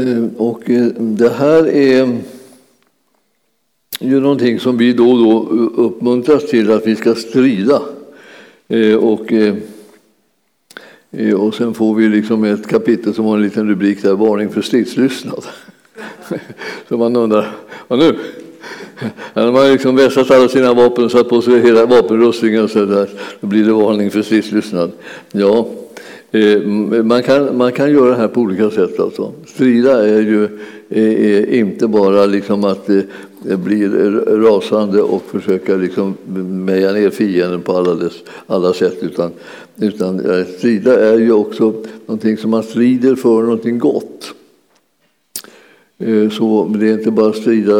Eh, och eh, det här är ju någonting som vi då och då eh, uppmuntras till att vi ska strida. Och, och sen får vi liksom ett kapitel som har en liten rubrik där, varning för stridslystnad. Så man undrar, vad nu? Han har liksom vässat alla sina vapen och satt på sig hela vapenrustningen och så där. Då blir det varning för stridslystnad. Ja, Eh, man kan, man kan göra det här på olika sätt. Alltså. Strida är ju är inte bara liksom att eh, bli rasande och försöka liksom meja ner fienden på alla, dess, alla sätt. Utan, utan eh, strida är ju också någonting som man strider för någonting gott. Så det är inte bara strida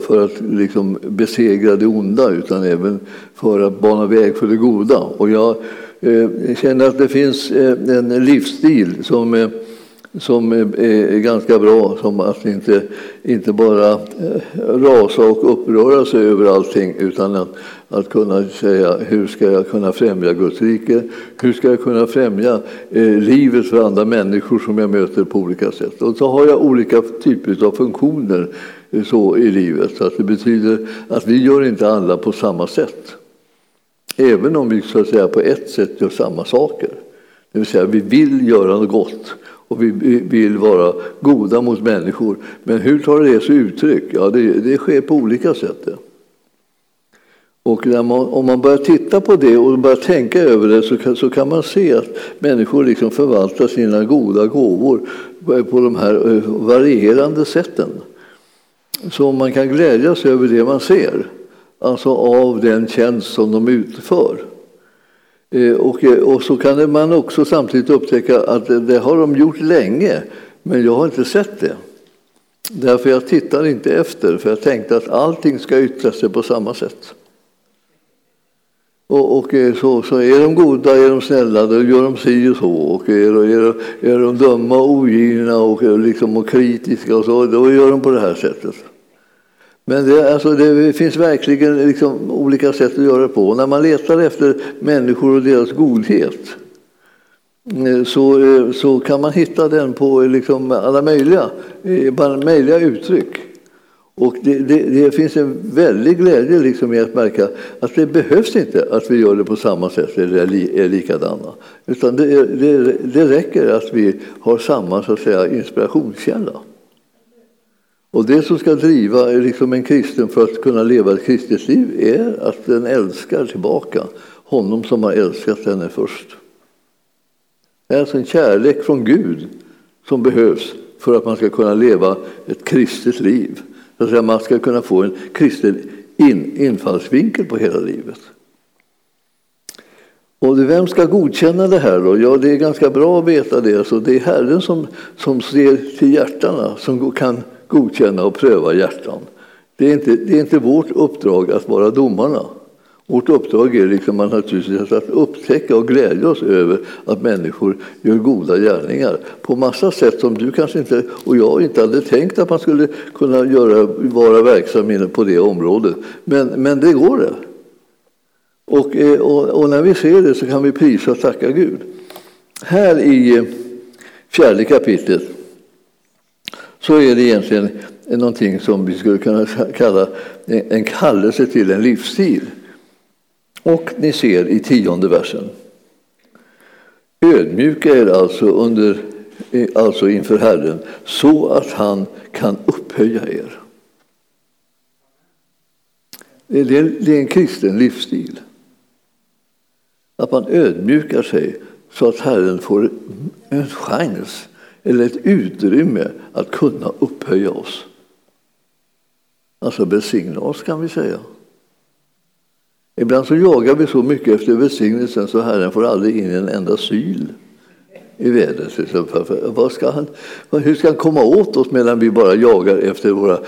för att liksom besegra det onda utan även för att bana väg för det goda. Och jag Eh, känner att det finns eh, en livsstil som, eh, som är ganska bra, som att inte, inte bara rasa och uppröra sig över allting utan att, att kunna säga hur ska jag kunna främja Guds rike? Hur ska jag kunna främja livet för andra människor som jag möter på olika sätt? Och så har jag olika typer av funktioner så i livet. Så att det betyder att vi gör inte alla på samma sätt. Även om vi så att säga, på ett sätt gör samma saker. Det vill säga vi vill göra något gott och vi vill vara goda mot människor. Men hur tar det sig uttryck? Ja, det, det sker på olika sätt. Och man, om man börjar titta på det och börjar tänka över det så kan, så kan man se att människor liksom förvaltar sina goda gåvor på de här eh, varierande sätten. Så man kan glädjas över det man ser alltså av den tjänst som de utför. Eh, och, eh, och så kan man också samtidigt upptäcka att det har de gjort länge, men jag har inte sett det. Därför jag tittar inte efter, för jag tänkte att allting ska yttra sig på samma sätt. Och, och eh, så, så, är de goda, är de snälla, då gör de si och så. Och är, är, är de dumma, ogina och, liksom, och kritiska, och så, då gör de på det här sättet. Men det, alltså, det finns verkligen liksom olika sätt att göra det på. Och när man letar efter människor och deras godhet eh, så, eh, så kan man hitta den på eh, liksom alla möjliga, alla möjliga uttryck. Och det, det, det, finns en väldig glädje liksom i att märka att det behövs inte att vi gör det på samma sätt eller är likadana. Utan det, det, det räcker att vi har samma så att säga, inspirationskälla. Och det som ska driva liksom en kristen för att kunna leva ett kristet liv är att den älskar tillbaka honom som har älskat henne först. Det är alltså en kärlek från Gud som behövs för att man ska kunna leva ett kristet liv. Så att man ska kunna få en kristen in, infallsvinkel på hela livet. Och vem ska godkänna det här då? Ja, det är ganska bra att veta det. Alltså, det är Herren som, som ser till hjärtana, som kan godkänna och pröva hjärtan. Det är, inte, det är inte vårt uppdrag att vara domarna. Vårt uppdrag är liksom naturligtvis att upptäcka och glädja oss över att människor gör goda gärningar på massa sätt som du kanske inte och jag inte hade tänkt att man skulle kunna göra, vara verksam på det området. Men, men det går det. Och, eh, och, och, när vi ser det så kan vi prisa och tacka Gud. Här i eh, fjärde kapitlet så är det egentligen någonting som vi skulle kunna kalla en kallelse till en livsstil. Och ni ser i tionde versen. Ödmjuka er alltså, under, eh, alltså inför Herren så att han kan upphöja er. Det är en kristen livsstil. Att man ödmjukar sig så att Herren får en chans eller ett utrymme att kunna upphöja oss. Alltså besigna oss kan vi säga. Ibland så jagar vi så mycket efter välsignelsen så Herren får aldrig in en enda syl i vädret. Vad ska han, hur ska han komma åt oss medan vi bara jagar efter våra,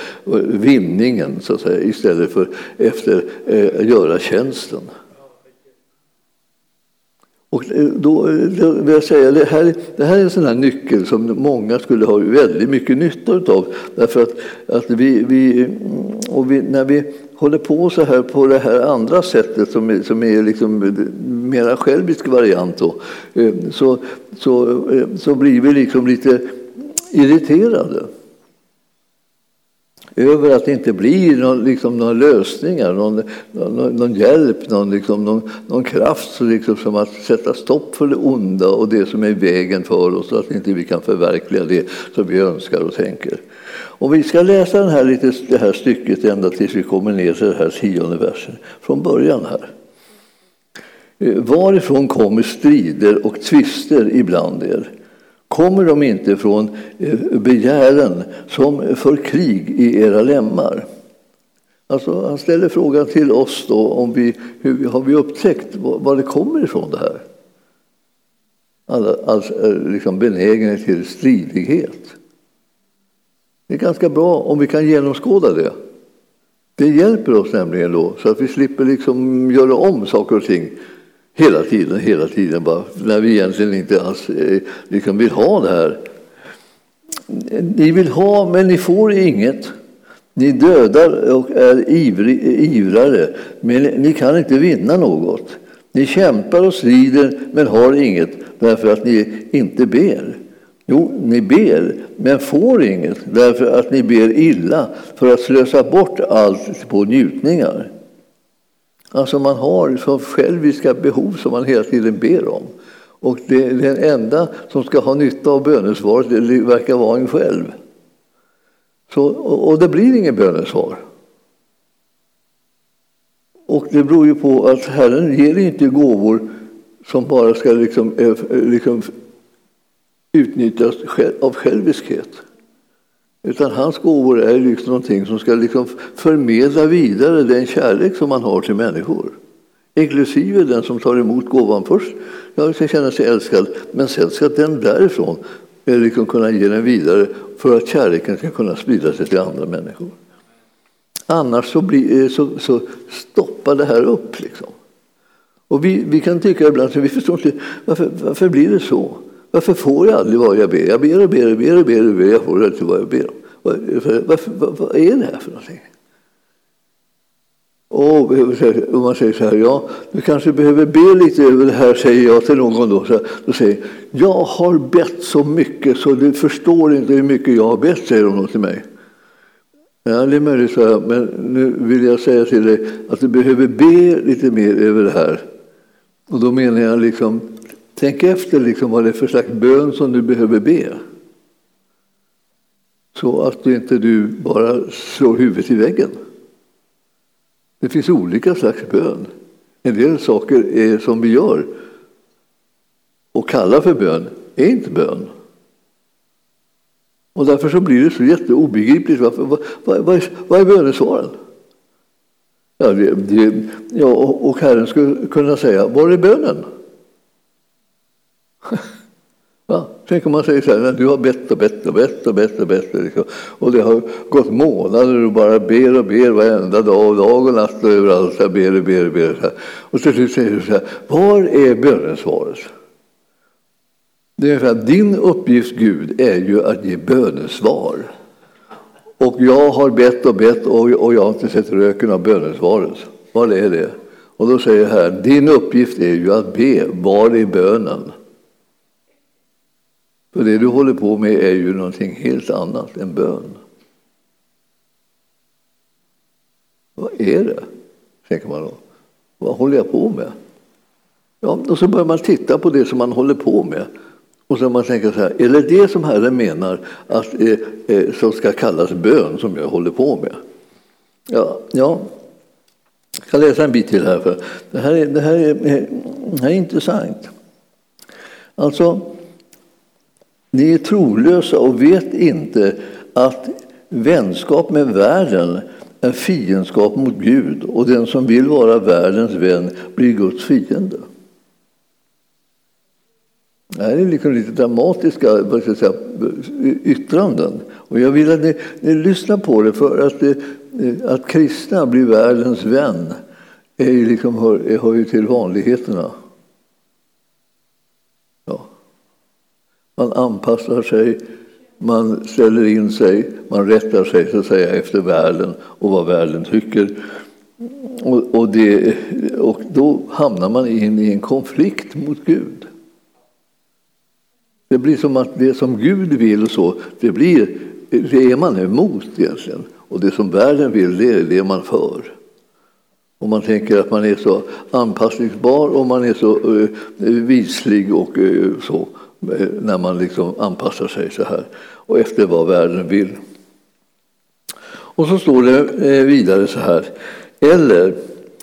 vinningen så att säga, istället för efter eh, göra tjänsten? Och eh, eh, då vill jag säga, det här, det här är en sån här nyckel som många skulle ha väldigt mycket nytta av. Därför att, att vi, vi, mm, och vi, när vi håller på så här på det här andra sättet som är, som är liksom mera självisk variant då, eh, så, så, så blir vi liksom lite irriterade över att det inte blir någon, liksom, några lösningar, någon, någon, någon hjälp, någon, liksom, någon, någon kraft så liksom, som att sätta stopp för det onda och det som är i vägen för oss så att inte vi kan förverkliga det som vi önskar och tänker. Och vi ska läsa den här, lite, det här stycket ända tills vi kommer ner till den här tionde versen från början här. Eh, varifrån kommer strider och tvister ibland er? Kommer de inte från eh, begären som för krig i era lemmar? Alltså, han ställer frågan till oss då, om vi, hur har vi upptäckt var det kommer ifrån det här? Alltså, liksom benägenhet till stridighet. Det är ganska bra om vi kan genomskåda det. Det hjälper oss nämligen då, så att vi slipper liksom göra om saker och ting hela tiden, hela tiden, bara, när vi egentligen inte alls eh, liksom vill ha det här. Ni vill ha, men ni får inget. Ni dödar och är ivrig, ivrare, men ni kan inte vinna något. Ni kämpar och strider, men har inget därför att ni inte ber. Jo, ni ber, men får inget därför att ni ber illa för att slösa bort allt på njutningar. Alltså man har så själviska behov som man hela tiden ber om. Och det, den enda som ska ha nytta av bönesvaret det verkar vara en själv. Så, och det blir ingen bönesvar. Och det beror ju på att Herren ger inte gåvor som bara ska liksom, eh, liksom utnyttjas av själviskhet. Utan hans gåvor är liksom någonting som ska liksom förmedla vidare den kärlek som man har till människor. Inklusive den som tar emot gåvan först. Jag ska känna sig älskad, men sen ska den därifrån eh, liksom kunna ge den vidare för att kärleken ska kunna sprida sig till andra människor. Annars så, blir, eh, så, så stoppar det här upp. Liksom. Och vi, vi kan tycka ibland att vi förstår inte varför, varför blir det så? Varför får jag aldrig vad jag ber? Jag ber och ber och ber och ber, och ber. jag får inte vad jag ber om. Varför, varför, vad, vad är det här för någonting? Och om man säger så här, ja, du kanske behöver be lite över det här, säger jag till någon då. Så då säger jag har bett så mycket så du förstår inte hur mycket jag har bett, säger de till mig. Ja, det är möjligt, så här, men nu vill jag säga till dig att du behöver be lite mer över det här. Och då menar jag liksom, tänk efter liksom vad det är för slags bön som du behöver be. Så att inte du bara slår huvudet i väggen. Det finns olika slags bön. En del saker är som vi gör och kallar för bön är inte bön. Och därför så blir det så jätteobegripligt. Varför, vad, vad, vad, är, vad är bönesvaren? Ja, det, det, ja, och Herren skulle kunna säga, var är bönen? Va? tänk om man säger så här, du har bett och bett och bett och bett och bett. Liksom. Och det har gått månader och du bara ber och ber varenda dag, och dag och natt och överallt. Så ber och ber och ber. Så här. Och till slut säger du så här, var är bönesvaret? Det är för att din uppgift, Gud, är ju att ge bönesvar. Och jag har bett och bett och jag har inte sett röken av bönesvaret. Vad är det? Och då säger jag här, din uppgift är ju att be. Var är bönen? För det du håller på med är ju någonting helt annat än bön. Vad är det? tänker man då. Vad håller jag på med? Ja, och så börjar man titta på det som man håller på med. Och så man tänker så här, är det det som Herren menar att, eh, eh, som ska kallas bön som jag håller på med? Ja, ja. Jag kan läsa en bit till här. För det, här är, det, här är, eh, det här är intressant. Alltså, ni är trolösa och vet inte att vänskap med världen är fiendskap mot Gud och den som vill vara världens vän blir Guds fiende. Det här är liksom lite dramatiska vad ska jag säga, yttranden. Och jag vill att ni, ni lyssnar på det för att, det, att kristna blir världens vän är liksom, hör, hör ju till vanligheterna. Man anpassar sig, man ställer in sig, man rättar sig så att säga efter världen och vad världen tycker. Och, och, det, och då hamnar man in i en konflikt mot Gud. Det blir som att det som Gud vill så, det, blir, det är man emot egentligen. Och det som världen vill, det är det man för. Och man tänker att man är så anpassningsbar och man är så uh, vislig och uh, så Eh, när man liksom anpassar sig så här och efter vad världen vill. Och så står det eh, vidare så här. Eller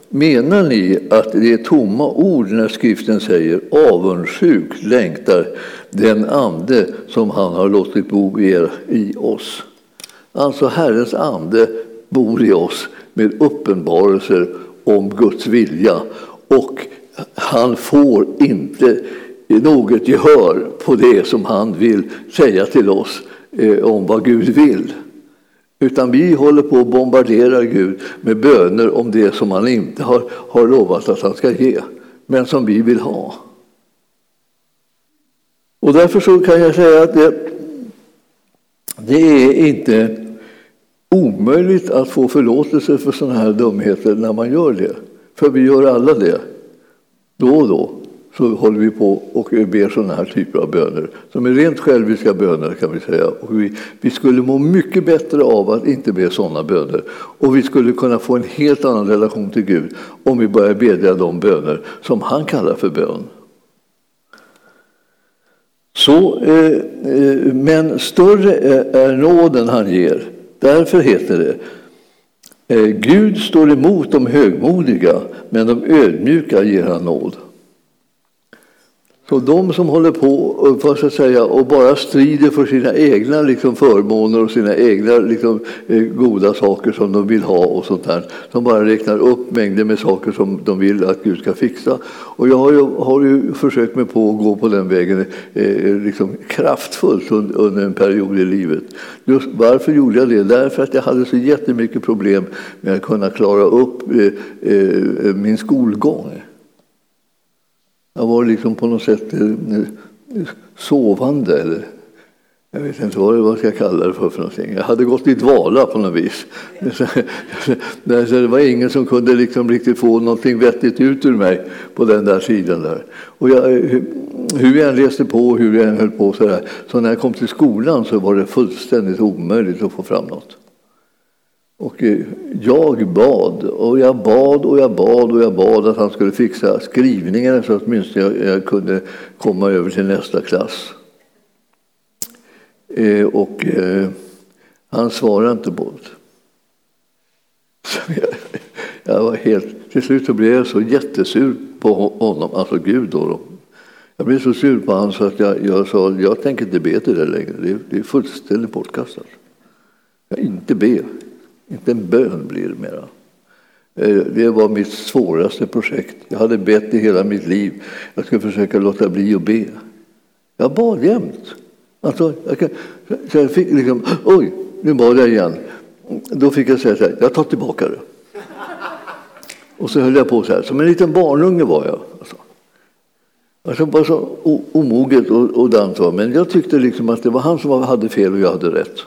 menar ni att det är tomma ord när skriften säger avundsjuk längtar den ande som han har låtit bo i oss? Alltså Herrens ande bor i oss med uppenbarelser om Guds vilja och han får inte något gehör på det som han vill säga till oss eh, om vad Gud vill. Utan vi håller på att bombardera Gud med böner om det som han inte har, har lovat att han ska ge, men som vi vill ha. Och därför så kan jag säga att det, det är inte omöjligt att få förlåtelse för sådana här dumheter när man gör det. För vi gör alla det, då och då så håller vi på och ber sådana här typer av böner som är rent själviska böner kan vi säga. Och vi, vi skulle må mycket bättre av att inte be sådana böner och vi skulle kunna få en helt annan relation till Gud om vi börjar bedja de böner som han kallar för bön. Så, eh, eh, men större är nåden han ger. Därför heter det eh, Gud står emot de högmodiga, men de ödmjuka ger han nåd. Så de som håller på för att säga, och bara strider för sina egna liksom, förmåner och sina egna liksom, eh, goda saker som de vill ha och sånt där. De bara räknar upp mängder med saker som de vill att Gud ska fixa. Och jag har ju, har ju försökt mig på att gå på den vägen eh, liksom, kraftfullt under, under en period i livet. Just varför gjorde jag det? Därför att jag hade så jättemycket problem med att kunna klara upp eh, eh, min skolgång. Jag var liksom på något sätt eh, eh, sovande. Eller, jag vet inte vad jag ska kalla det för, för någonting. Jag hade gått i dvala på något vis. Det var ingen som kunde liksom riktigt få någonting vettigt ut ur mig på den där sidan. Där. Och jag, eh, hur jag än läste på och hur jag än höll på så där, så när jag kom till skolan så var det fullständigt omöjligt att få fram något. Och eh, jag bad och jag bad och jag bad och jag bad att han skulle fixa skrivningarna så att åtminstone jag, jag kunde komma över till nästa klass. Eh, och eh, han svarade inte på det. Jag, jag var helt, till slut så blev jag så jättesur på honom, alltså Gud. Då. Jag blev så sur på honom så att jag, jag sa jag tänker inte be till det längre. Det är, det är fullständigt bortkastat. Jag inte be. Inte en bön blir det mera. Eh, det var mitt svåraste projekt. Jag hade bett i hela mitt liv. Jag skulle försöka låta bli att be. Jag bad jämt. Alltså, jag, kan, så jag fick liksom, oj, nu bad jag igen. Då fick jag säga så här, jag tar tillbaka det. Och så höll jag på så här, som en liten barnunge var jag. Alltså. Alltså bara så omoget och, och dans, men jag tyckte liksom att det var han som hade fel och jag hade rätt.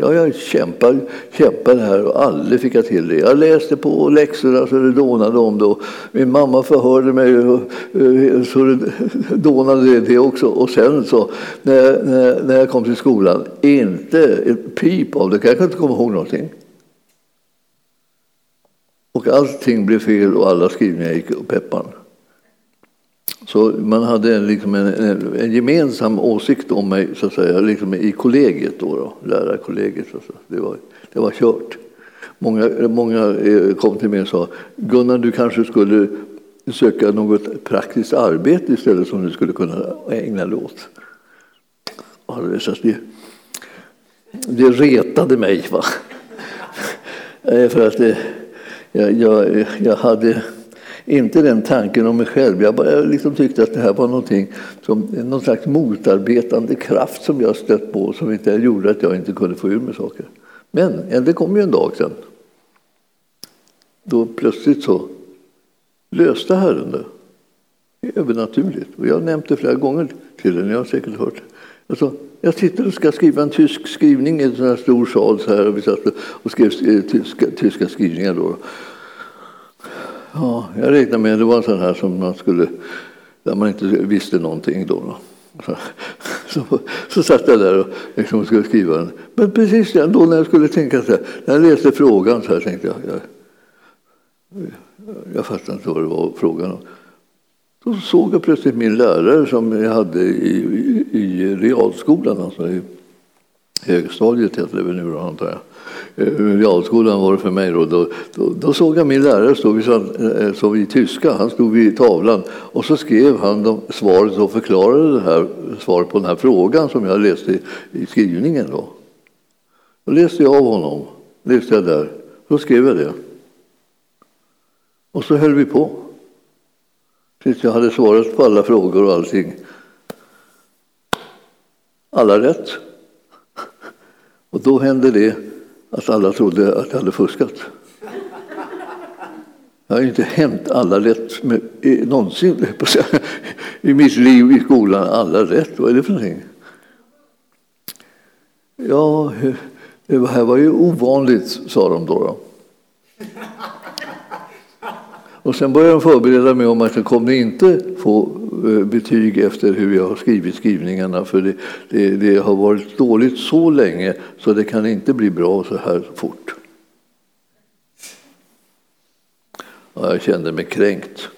Ja, jag kämpade, kämpade här och aldrig fick jag till det. Jag läste på läxorna så det dånade om det. Min mamma förhörde mig eh, så det dånade det också. Och sen så, när jag, när jag kom till skolan, inte ett pip av det. Jag kan inte komma ihåg någonting. Och allting blev fel och alla skrivningar gick upp pepparn. Så man hade liksom en, en, en, gemensam åsikt om mig så att säga, liksom i kollegiet, då, då, lärarkollegiet. Alltså. Det, var, det var kört. Många, många eh, kom till mig och sa Gunnar, du kanske skulle söka något praktiskt arbete istället som du skulle kunna ägna dig åt. Det, det retade mig. Va? För att det, jag, jag, jag hade inte den tanken om mig själv. Jag bara liksom tyckte att det här var någonting som, någon slags motarbetande kraft som jag stött på som inte gjorde att jag inte kunde få ur mig saker. Men det kom ju en dag sen. Då plötsligt så löste Herren det. Övernaturligt. Och jag har nämnt det flera gånger till er, ni har säkert hört det. Alltså, jag sitter och ska skriva en tysk skrivning i en sån här stor sal så här, och vi satt och skrev eh, tyska, tyska skrivningar. Då. Ja, jag räknar med att det var en sån här som man skulle, där man inte visste någonting då. då. Så, så satt jag där och liksom skulle skriva den. Men precis då när jag skulle tänka så här, när jag läste frågan så här tänkte jag, jag, jag fattade inte vad det var frågan om. Då såg jag plötsligt min lärare som jag hade i, i, i realskolan, alltså i högstadiet heter det väl nu antar jag. Eh, realskolan var det för mig då. Då, då, då såg jag min lärare stå vid, eh, stå vid tyska, han stod vid tavlan och så skrev han de, svaret och förklarade det här, svaret på den här frågan som jag läste i, i skrivningen. Då. då läste jag av honom, läste jag där, då skrev jag det. Och så höll vi på. Tills jag hade svarat på alla frågor och allting. Alla rätt. Och då hände det att alla trodde att jag hade fuskat. Det har inte hänt alla rätt med, någonsin i mitt liv i skolan. Alla rätt, vad är det för någonting? Ja, det här var ju ovanligt, sa de då. då. Och sen började de förbereda mig om att jag kommer inte få eh, betyg efter hur jag har skrivit skrivningarna för det, det, det, har varit dåligt så länge så det kan inte bli bra så här fort. Ja, jag kände mig kränkt.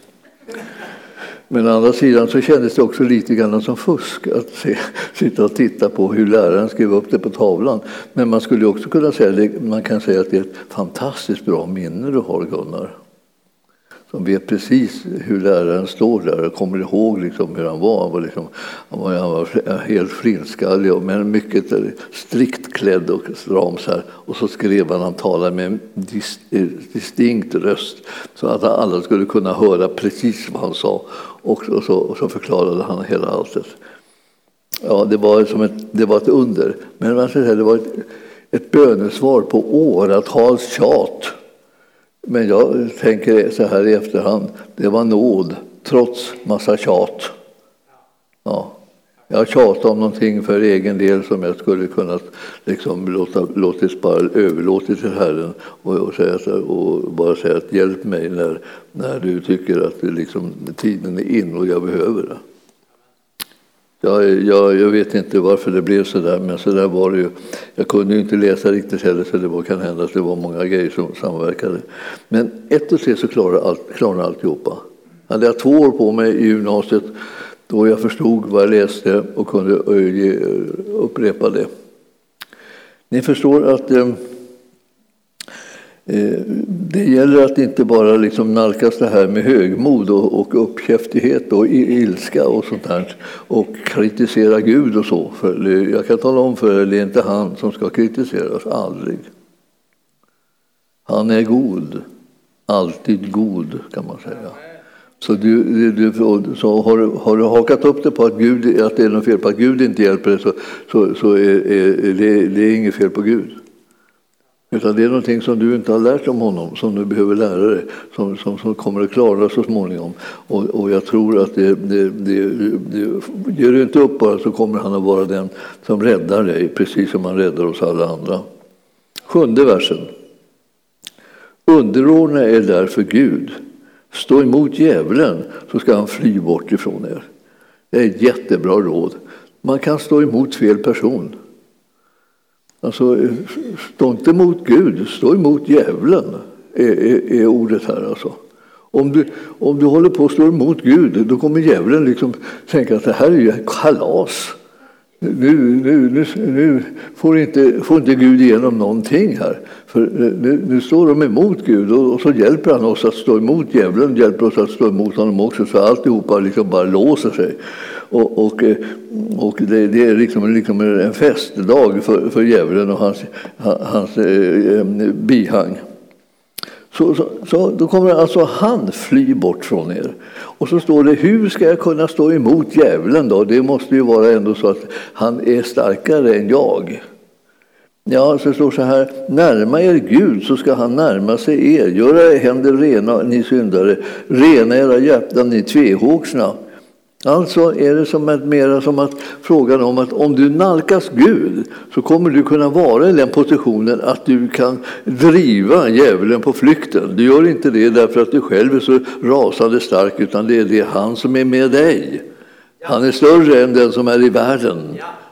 Men å andra sidan så kändes det också lite grann som fusk att se, sitta och titta på hur läraren skrev upp det på tavlan. Men man skulle också kunna säga, man kan säga att det är ett fantastiskt bra minne du har Gunnar som vet precis hur läraren står där och kommer ihåg liksom hur han var. Han var, liksom, han var, han var helt flintskallig men mycket strikt klädd och stram så här. Och så skrev han, han talade med en eh, distinkt röst så att alla skulle kunna höra precis vad han sa. Och, och, så, och så, förklarade han hela alltet. Ja, det var, som ett, det var ett under. Men det var ett, ett bönesvar på åratals tjat men jag tänker så här i efterhand, det var nåd trots massa tjat. Ja. Jag tjatade om någonting för egen del som jag skulle kunna liksom låta, låtit bara överlåtit till Herren och, och, säga, och bara säga att hjälp mig när, när du tycker att det liksom, tiden är in och jag behöver det. Jag, jag, jag, vet inte varför det blev så där, men så där var det ju. Jag kunde ju inte läsa riktigt heller, så det var, kan hända att det var många grejer som samverkade. Men ett och tre så klarade, allt, klarade alltihopa. Hade jag två år på mig i gymnasiet då jag förstod vad jag läste och kunde eh, eh, upprepa det. Ni förstår att eh, Eh, det gäller att inte bara liksom nalkas det här med högmod och, och uppkäftighet och ilska och sånt där och kritisera Gud och så. För jag kan tala om för er, det är inte han som ska kritiseras, aldrig. Han är god, alltid god kan man säga. Så, du, du, så har, har, du hakat upp det på att, Gud, att det är något fel på att Gud inte hjälper dig så, så, så är, är det, det är inget fel på Gud. Utan det är någonting som du inte har lärt om honom, som du behöver lära dig, som, som, som kommer att klara så småningom. Och, och jag tror att det, det, det, det, ger du inte upp bara så kommer han att vara den som räddar dig, precis som han räddar oss alla andra. Sjunde versen. Underordna er därför Gud. Stå emot djävulen så ska han fly bort ifrån er. Det är ett jättebra råd. Man kan stå emot fel person. Alltså, stå inte emot Gud, stå emot djävulen, är, är, är ordet här. Alltså. Om du, om du håller på att stå emot Gud, då kommer djävulen liksom tänka att det här är ju kalas. Nu, nu, nu, nu får, inte, får inte Gud igenom någonting här. För nu, nu står de emot Gud och, och, så hjälper han oss att stå emot djävulen, hjälper oss att stå emot honom också, så alltihopa liksom bara låser sig. Och, och, eh, och det, det, är liksom, liksom en festdag för, för djävulen och hans, hans eh, eh, bihang. Så, så, så, då kommer alltså han fly bort från er. Och så står det, hur ska jag kunna stå emot djävulen då? Det måste ju vara ändå så att han är starkare än jag. Ja, så det står så här, närma er Gud så ska han närma sig er. Gör era händer rena, ni syndare. Rena era hjärtan, ni tvehågsna. Alltså är det som att, mera som att frågan om att om du nalkas Gud så kommer du kunna vara i den positionen att du kan driva djävulen på flykten. Du gör inte det därför att du själv är så rasande stark utan det är det han som är med dig. Han är större än den som är i världen.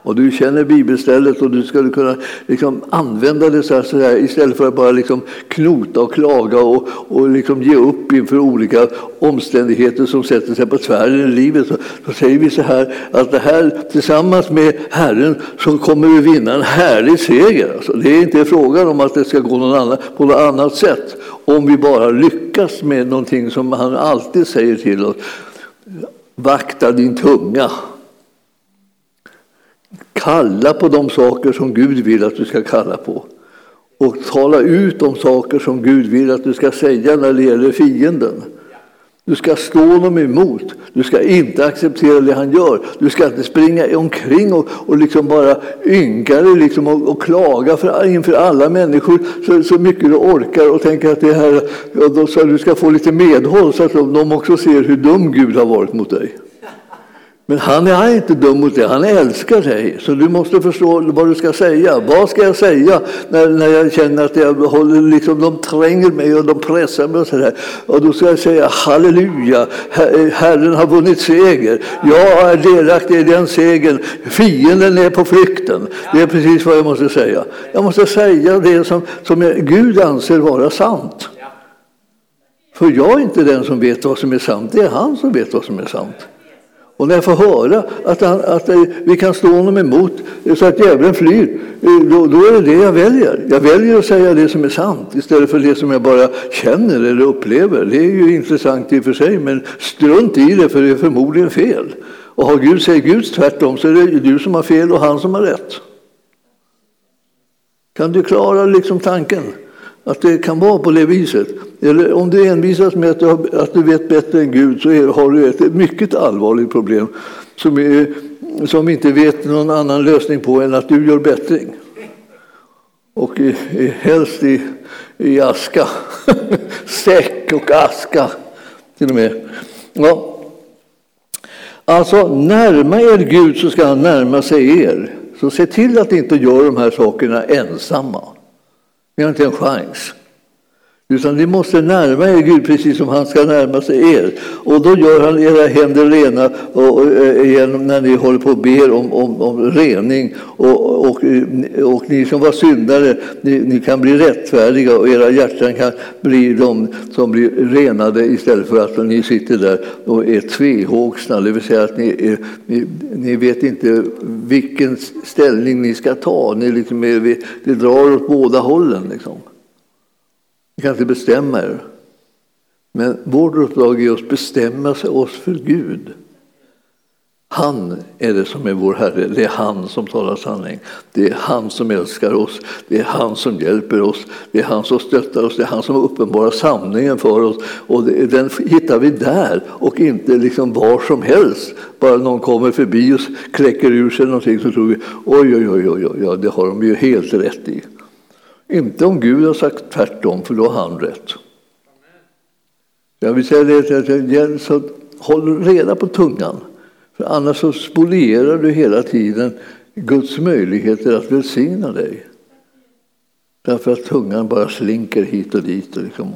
Och du känner bibelstället och du skulle kunna liksom använda det så här, så här istället för att bara liksom knota och klaga och, och liksom ge upp inför olika omständigheter som sätter sig på tvären i livet. Så, så säger vi så här att det här tillsammans med Herren så kommer vi vinna en härlig seger. Alltså, det är inte frågan om att det ska gå någon annan, på något annat sätt om vi bara lyckas med någonting som han alltid säger till oss. Vakta din tunga. Kalla på de saker som Gud vill att du ska kalla på. Och tala ut de saker som Gud vill att du ska säga när det gäller fienden. Du ska stå honom emot. Du ska inte acceptera det han gör. Du ska inte springa omkring och, och liksom bara ynka dig liksom och, och, klaga för, inför alla människor så, så mycket du orkar och tänka att det här, ja, då, så du ska få lite medhåll så att de, de också ser hur dum Gud har varit mot dig. Men han är inte dum mot dig, han älskar dig. Så du måste förstå vad du ska säga. Vad ska jag säga när, när jag känner att jag håller, liksom, de tränger mig och de pressar mig? Och, så där. och då ska jag säga halleluja, Herren har vunnit seger. Jag är delaktig i den segern. Fienden är på flykten. Det är precis vad jag måste säga. Jag måste säga det som, som jag, Gud anser vara sant. För jag är inte den som vet vad som är sant, det är han som vet vad som är sant. Och när jag får höra att, han, att eh, vi kan stå honom emot eh, så att djävulen flyr, eh, då, då, är det det jag väljer. Jag väljer att säga det som är sant istället för det som jag bara känner eller upplever. Det är ju intressant i och för sig, men strunt i det för det är förmodligen fel. Och har Gud, säger Gud tvärtom så är det du som har fel och han som har rätt. Kan du klara liksom tanken? Att det kan vara på det viset. Eller om du envisas med att du, har, att du vet bättre än Gud så är, har du ett mycket allvarligt problem som, är, som inte vet någon annan lösning på än att du gör bättring. Och i, i, helst i, i aska. Säck och aska till och med. Ja. Alltså, närma er Gud så ska han närma sig er. Så se till att inte göra de här sakerna ensamma. Ni har inte en chans. Utan ni måste närma er Gud precis som han ska närma sig er. Och då gör han era händer rena och, och, eh, igen när ni håller på och ber om, om, om rening. Och, och, och ni som var syndare, ni, ni, kan bli rättfärdiga och era hjärtan kan bli de som blir renade istället för att ni sitter där och är tvehågsna. Det vill säga att ni, är, ni, ni vet inte vilken ställning ni ska ta. Ni liksom är, det drar åt båda hållen. Liksom. Ni kan inte bestämma er. Men vårt uppdrag är att bestämma oss för Gud. Han är det som är vår Herre, det är han som talar sanning. Det är han som älskar oss, det är han som hjälper oss, det är han som stöttar oss, det är han som uppenbarar sanningen för oss. Och det, den hittar vi där och inte liksom var som helst. Bara någon kommer förbi och kläcker ur sig någonting så tror vi oj, oj, oj, oj, oj, det har de ju helt rätt i. Inte om Gud har sagt tvärtom, för då har han rätt. Jag vill säga det, så håll reda på tungan. För annars så spolierar du hela tiden Guds möjligheter att välsigna dig. Därför att tungan bara slinker hit och dit. Liksom.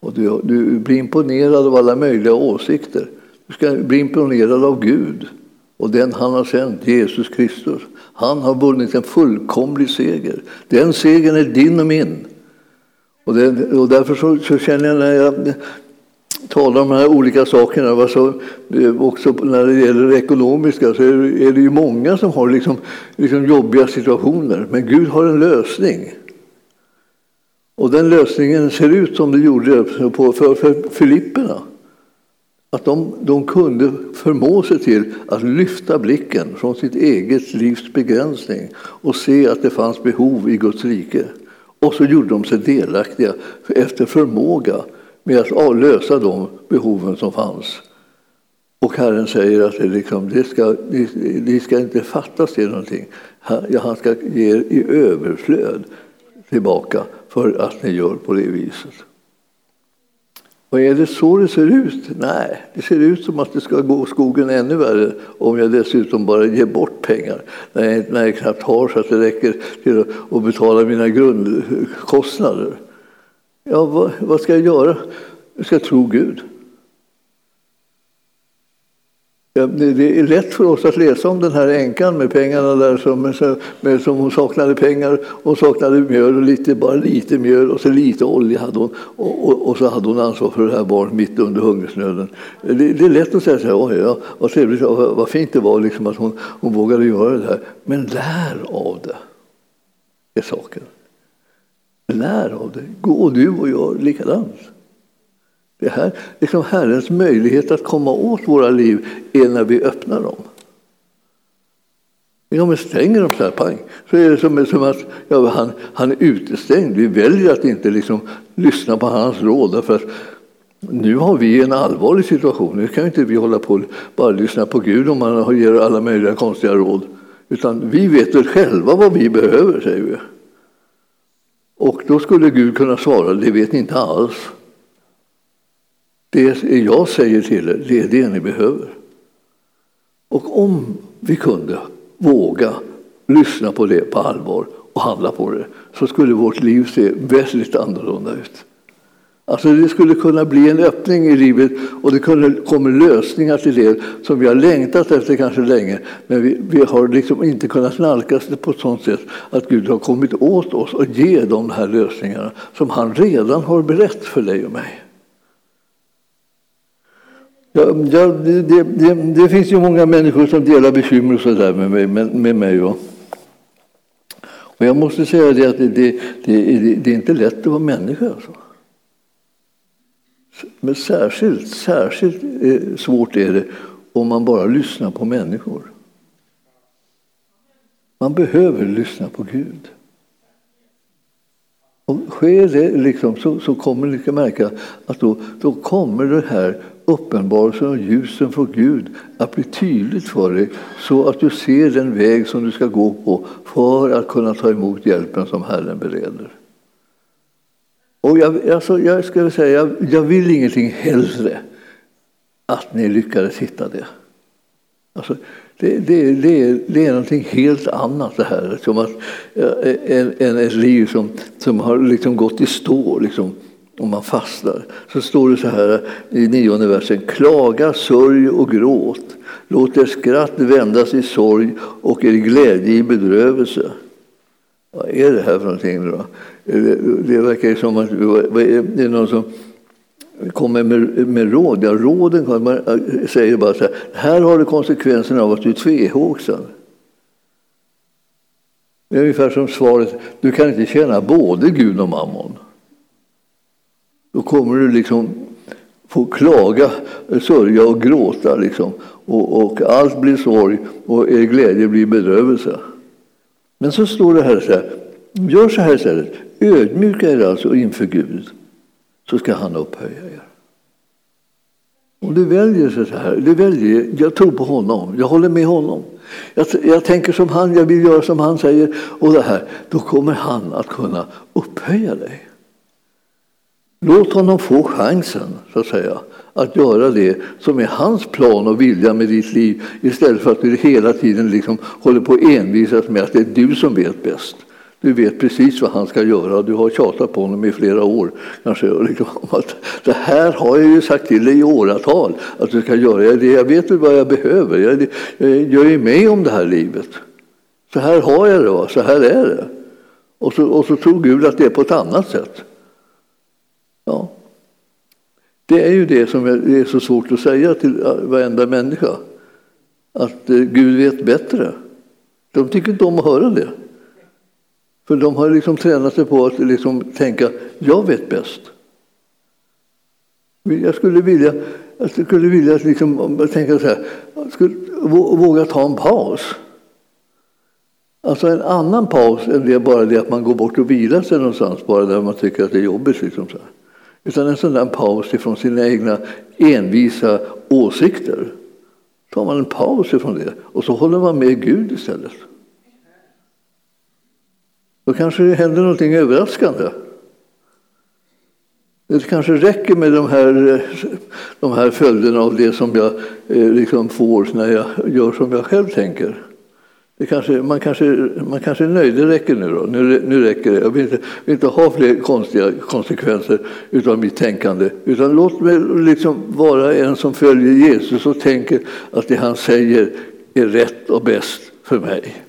Och du, du blir imponerad av alla möjliga åsikter. Du ska bli imponerad av Gud och den han har sänt, Jesus Kristus. Han har vunnit en fullkomlig seger. Den segern är din och min. Och, det, och därför så, så, känner jag när jag talar om de här olika sakerna, så, eh, också när det gäller det ekonomiska, så är det, är det ju många som har liksom, liksom jobbiga situationer. Men Gud har en lösning. Och den lösningen ser ut som det gjorde på, för, för Filipperna. Att de, de kunde förmå sig till att lyfta blicken från sitt eget livs begränsning och se att det fanns behov i Guds rike. Och så gjorde de sig delaktiga efter förmåga med att lösa de behoven som fanns. Och Herren säger att det, liksom, det ska, ni, ni ska inte fattas till någonting. Han ska ge er i överflöd tillbaka för att ni gör på det viset. Och är det så det ser ut? Nej, det ser ut som att det ska gå skogen ännu värre om jag dessutom bara ger bort pengar när jag, när jag knappt har så att det räcker till att betala mina grundkostnader. Ja, vad, vad ska jag göra? Jag ska tro Gud. Ja, det är lätt för oss att läsa om den här änkan med pengarna där som, med, som hon saknade pengar och saknade mjöl och lite, bara lite mjöl och så lite olja hade hon och, och, och så hade hon ansvar för det här barnet mitt under hungersnöden. Det, det är lätt att säga så här, oj, ja, vad trevligt, vad, vad fint det var liksom att hon, hon vågade göra det här. Men lär av det, är saken. Lär av det. Gå du och gör likadant. Det här, liksom Herrens möjlighet att komma åt våra liv är när vi öppnar dem. Om vi stänger dem så här, pang, så är det som, som att ja, han, han är utestängd. Vi väljer att inte liksom lyssna på hans råd. För att nu har vi en allvarlig situation. Nu kan inte vi hålla på och bara lyssna på Gud om han ger alla möjliga konstiga råd. Utan vi vet väl själva vad vi behöver, säger vi. Och då skulle Gud kunna svara, det vet ni inte alls. Det jag säger till er, det är det ni behöver. Och om vi kunde våga lyssna på det på allvar och handla på det så skulle vårt liv se väldigt annorlunda ut. Alltså det skulle kunna bli en öppning i livet och det kommer lösningar till det som vi har längtat efter kanske länge. Men vi, vi har liksom inte kunnat nalkas det på ett sådant sätt att Gud har kommit åt oss och ge de här lösningarna som han redan har berättat för dig och mig. Ja, ja, det, det, det, finns ju många människor som delar bekymmer och så där med mig. Med, med mig och, och jag måste säga det att det, det, det, är inte lätt att vara människa. Alltså. Men särskilt, särskilt eh, svårt är det om man bara lyssnar på människor. Man behöver lyssna på Gud. Och sker det liksom, så, så kommer ni märka att då, då kommer det här uppenbarelsen och ljusen från Gud att bli tydligt för dig så att du ser den väg som du ska gå på för att kunna ta emot hjälpen som Herren bereder. Och jag, alltså, jag, ska säga, jag, jag vill ingenting hellre att ni lyckades hitta det. Alltså, det, det, det, är, det är någonting helt annat det här, som att, eh, än, än ett liv som, som har liksom gått i stå. Liksom om man fastnar, så står det så här i nionde versen. Klaga, sörj och gråt. Låt er skratt vändas i sorg och er glädje i bedrövelse. Vad är det här för någonting då? Det verkar ju som att det är någon som kommer med, med råd. Ja, råden man äh, säger bara så här. Här har du konsekvenserna av att du är tvehågsen. Det är ungefär som svaret. Du kan inte tjäna både Gud och mammon. Då kommer du liksom få klaga, sörja och gråta. Liksom. Och, och allt blir sorg och er glädje blir bedrövelse. Men så står det här så här. Gör så här istället. Ödmjuka er alltså inför Gud så ska han upphöja er. Om du väljer så här, du väljer, jag tror på honom, jag håller med honom. Jag, jag tänker som han, jag vill göra som han säger. Och det här, då kommer han att kunna upphöja dig. Låt honom få chansen, så att säga, att göra det som är hans plan och vilja med ditt liv istället för att du hela tiden liksom håller på att envisas med att det är du som vet bäst. Du vet precis vad han ska göra. Du har tjatat på honom i flera år. Kanske, liksom, att det här har jag ju sagt till dig i åratal att du ska göra. Jag vet väl vad jag behöver. Jag, jag gör ju med om det här livet. Så här har jag det, så här är det. Och så, och så tror Gud att det är på ett annat sätt. Det är ju det som är så svårt att säga till äh, varenda människa. Att äh, Gud vet bättre. De tycker inte om att höra det. För de har liksom tränat sig på att liksom tänka, jag vet bäst. Jag skulle vilja, jag skulle vilja liksom, tänka så här, skulle våga ta en paus. Alltså en annan paus än det bara det att man går bort och vilar sig någonstans bara där man tycker att det är jobbigt. Liksom så här. Utan en sån där paus ifrån sina egna envisa åsikter. tar man en paus ifrån det och så håller man med Gud istället. Då kanske det händer någonting överraskande. Det kanske räcker med de här, de här följderna av det som jag eh, liksom får när jag gör som jag själv tänker. Det kanske, man, kanske, man kanske är nöjd, det räcker nu då. Nu, nu räcker det. Jag vill inte, vill inte ha fler konstiga konsekvenser av mitt tänkande. Utan låt mig liksom vara en som följer Jesus och tänker att det han säger är rätt och bäst för mig.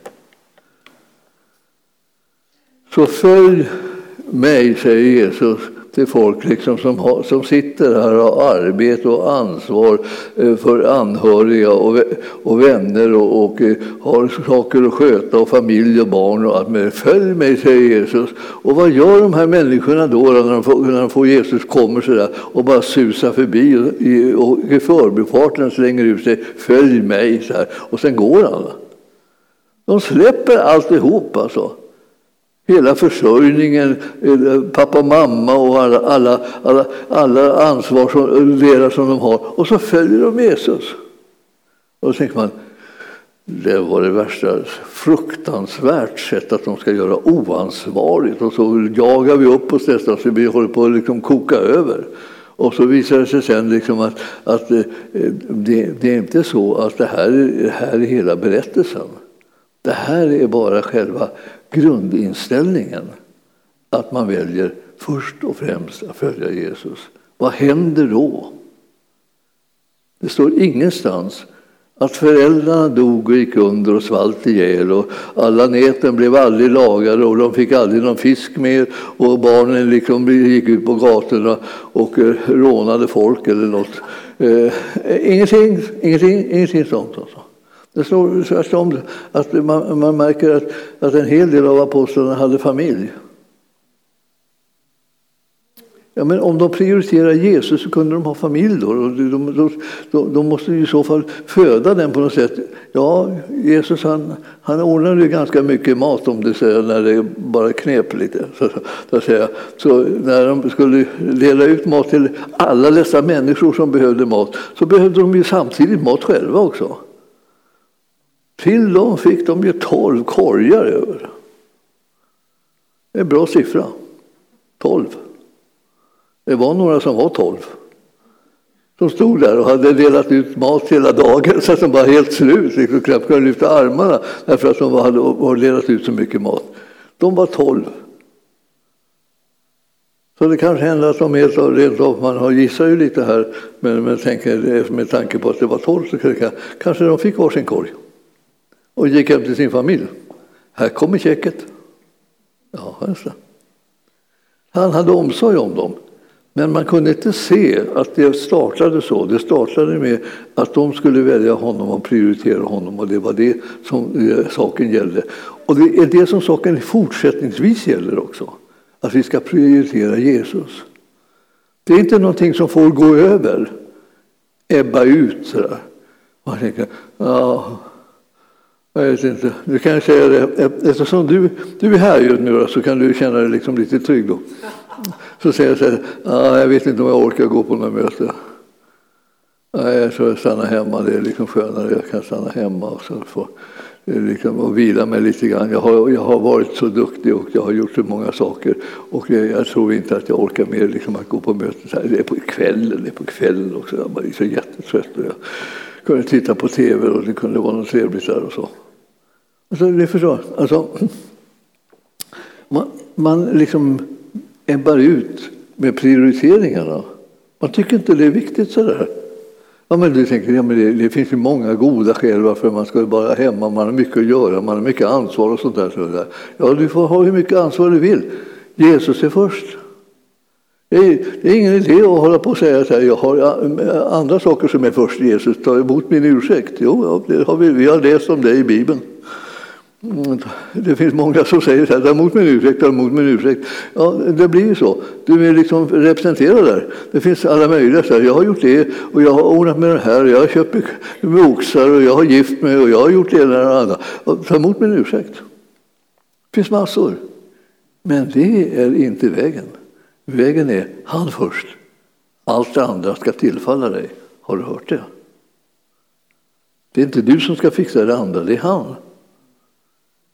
Så följ mig, säger Jesus till folk liksom som, har, som sitter här och har arbete och ansvar eh, för anhöriga och, och vänner och, och eh, har saker att sköta och familj och barn och allt med. Följ mig, säger Jesus. Och vad gör de här människorna då när de får, när de får Jesus kommer sådär och bara susar förbi och i, och i förbifarten slänger ut sig Följ mig, så här. och sen går han. De släpper alltihop alltså. Hela försörjningen, eh, pappa och mamma och alla, alla, alla, alla ansvar som, deras som de har. Och så följer de Jesus. Och då tänker man, det var det värsta, fruktansvärt sätt att de ska göra oansvarigt. Och så jagar vi upp oss nästan så vi håller på att liksom koka över. Och så visar det sig sen liksom att, att eh, det, det, är inte så att det här, det här är hela berättelsen. Det här är bara själva grundinställningen att man väljer först och främst att följa Jesus. Vad händer då? Det står ingenstans att föräldrarna dog och gick under och svalt ihjäl och alla näten blev aldrig lagade och de fick aldrig någon fisk mer och barnen liksom gick ut på gatorna och eh, rånade folk eller något. Eh, ingenting, ingenting, ingenting sånt. Alltså. Det står tvärtom att man, man märker att, att en hel del av apostlarna hade familj. Ja, men om de prioriterar Jesus så kunde de ha familj då. De, de, de, de måste i så fall föda den på något sätt. Ja, Jesus han, han ordnade ganska mycket mat om det säger, när det bara knep lite. Så, så, säga. så när de skulle dela ut mat till alla dessa människor som behövde mat så behövde de ju samtidigt mat själva också. Till dem fick de ju tolv korgar över. Det är en bra siffra. Tolv. Det var några som var tolv. De stod där och hade delat ut mat hela dagen så att de var helt slut. Liksom knappt kunde lyfta armarna därför att de hade delat ut så mycket mat. De var tolv. Så det kanske händer att de helt rent av, man har gissar ju lite här, men, men tänker, med tanke på att det var tolv så kanske de fick varsin korg och gick hem till sin familj. Här kommer checket. Ja, alltså. Han hade omsorg om dem. Men man kunde inte se att det startade så. Det startade med att de skulle välja honom och prioritera honom och det var det som eh, saken gällde. Och det är det som saken fortsättningsvis gäller också. Att vi ska prioritera Jesus. Det är inte någonting som får gå över, ebba ut sådär. Man tänker, ja, jag vet inte. Du kan säga det. Eh, eftersom du, du är här just nu så kan du känna dig liksom lite trygg. Då. Så säger jag så här, ah, jag vet inte om jag orkar gå på något möte. Nej, jag tror jag stannar hemma. Det är liksom skönare. Jag kan stanna hemma och, så få, eh, liksom, och vila mig lite grann. Jag har, jag har varit så duktig och jag har gjort så många saker. Och jag, jag tror inte att jag orkar mer liksom, att gå på möten. Det är på kvällen, det är på kvällen också. Jag är så jättetrött. Och jag kunde titta på tv och det kunde vara något trevligt där och så. Alltså, det förstår, alltså, man, man liksom ebbar ut med prioriteringarna. Man tycker inte det är viktigt sådär. Ja, men du tänker, ja, men det, det finns ju många goda skäl varför man ska vara hemma, man har mycket att göra, man har mycket ansvar och sånt där. Så där. Ja, du får ha hur mycket ansvar du vill. Jesus är först. Det är, det är ingen idé att hålla på och säga att jag har eh, andra saker som är först Jesus, ta emot min ursäkt. Jo, det har vi, vi har läst om det i Bibeln. Mm, det finns många som säger så här, ta emot min ursäkt, ta emot min ursäkt. Ja, det blir ju så. Du är liksom representerad där. Det finns alla möjliga. Så här, jag har gjort det och jag har ordnat med det här. Jag har köpt med oxar och jag har gift mig och jag har gjort det ena och det andra. Ta emot min ursäkt. Det finns massor. Men det är inte vägen. Vägen är han först. Allt det andra ska tillfalla dig. Har du hört det? Det är inte du som ska fixa det andra, det är han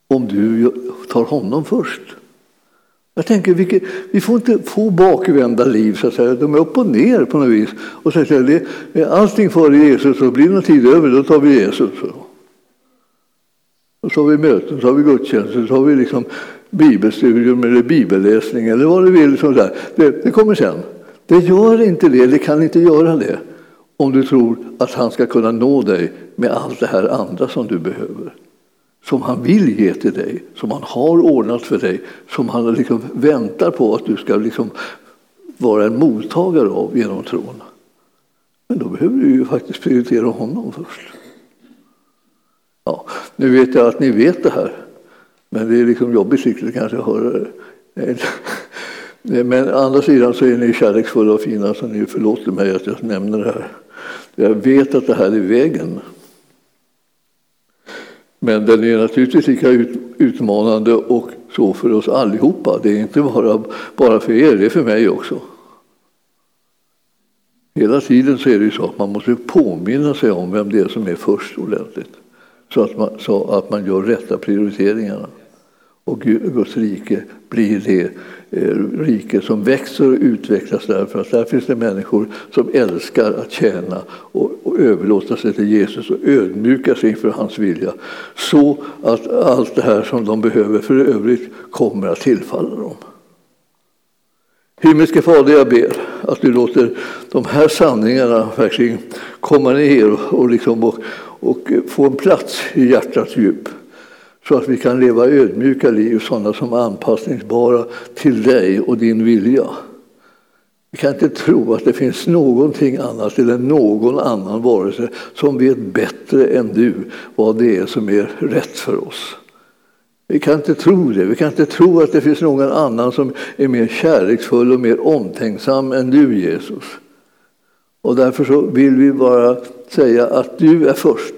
om du tar honom först. Jag tänker, vilket, vi får inte få bakvända liv, så att säga. de är upp och ner på något vis. Och så att säga, det, allting före Jesus, och blir det någon tid över, då tar vi Jesus. Och så har vi möten, så har vi gudstjänster, så har vi liksom bibelstudium eller bibelläsning eller vad du vill. Sånt där. Det, det kommer sen. Det gör inte det, det kan inte göra det om du tror att han ska kunna nå dig med allt det här andra som du behöver. Som han vill ge till dig, som han har ordnat för dig, som han liksom väntar på att du ska liksom vara en mottagare av genom tron. Men då behöver du ju faktiskt prioritera honom först. Ja, nu vet jag att ni vet det här, men det är liksom jobbigt riktigt kanske att höra det. Men å andra sidan så är ni kärleksfulla och fina så ni förlåter mig att jag nämner det här. Jag vet att det här är vägen. Men den är naturligtvis lika utmanande och så för oss allihopa. Det är inte bara, bara för er, det är för mig också. Hela tiden så är det så att man måste påminna sig om vem det är som är först ordentligt. Så att man, så att man gör rätta prioriteringarna. Och Guds rike blir det eh, rike som växer och utvecklas därför att där finns det människor som älskar att tjäna och, och överlåta sig till Jesus och ödmjuka sig inför hans vilja. Så att allt det här som de behöver för övrigt kommer att tillfalla dem. Himmelske Fader, jag ber att du låter de här sanningarna verkligen komma ner och, liksom och, och få en plats i hjärtats djup så att vi kan leva ödmjuka liv, sådana som är anpassningsbara till dig och din vilja. Vi kan inte tro att det finns någonting annat eller någon annan varelse som vet bättre än du vad det är som är rätt för oss. Vi kan inte tro det. Vi kan inte tro att det finns någon annan som är mer kärleksfull och mer omtänksam än du, Jesus. Och därför så vill vi bara säga att du är först.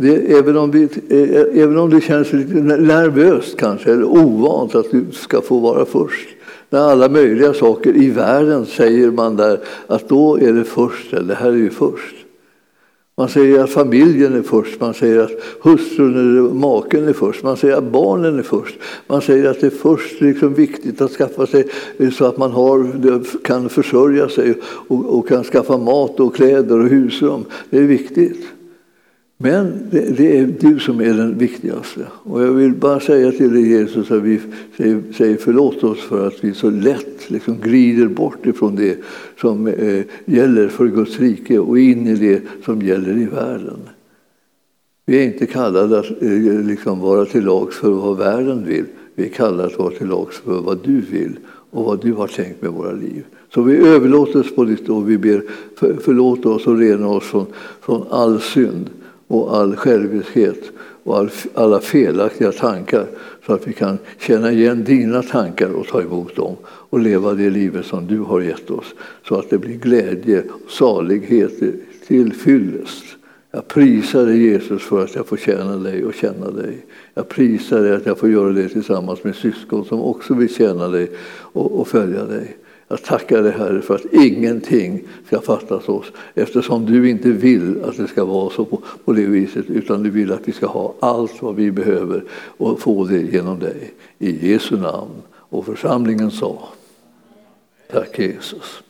Det, även, om vi, eh, även om det känns lite nervöst kanske, eller ovant att du ska få vara först. När alla möjliga saker i världen säger man där att då är det först, eller det här är ju först. Man säger att familjen är först, man säger att hustrun eller maken är först, man säger att barnen är först. Man säger att det är först liksom viktigt att skaffa sig eh, så att man har, kan försörja sig och, och kan skaffa mat och kläder och husrum. Det är viktigt. Men det, det, är du som är den viktigaste. Och jag vill bara säga till dig Jesus att vi säger, förlåt oss för att vi så lätt liksom glider bort ifrån det som eh, gäller för Guds rike och in i det som gäller i världen. Vi är inte kallade att eh, liksom vara till lags för vad världen vill. Vi är kallade att vara till lags för vad du vill och vad du har tänkt med våra liv. Så vi överlåter oss på ditt och vi ber för, förlåt oss och rena oss från, från all synd och all själviskhet och all, alla felaktiga tankar så att vi kan känna igen dina tankar och ta emot dem och leva det livet som du har gett oss så att det blir glädje och salighet till fyllest. Jag prisar dig Jesus för att jag får tjäna dig och känna dig. Jag prisar dig att jag får göra det tillsammans med syskon som också vill tjäna dig och, och följa dig. Jag tackar dig Herre för att ingenting ska fattas oss eftersom du inte vill att det ska vara så på, på det viset utan du vill att vi ska ha allt vad vi behöver och få det genom dig. I Jesu namn. Och församlingen sa Tack Jesus.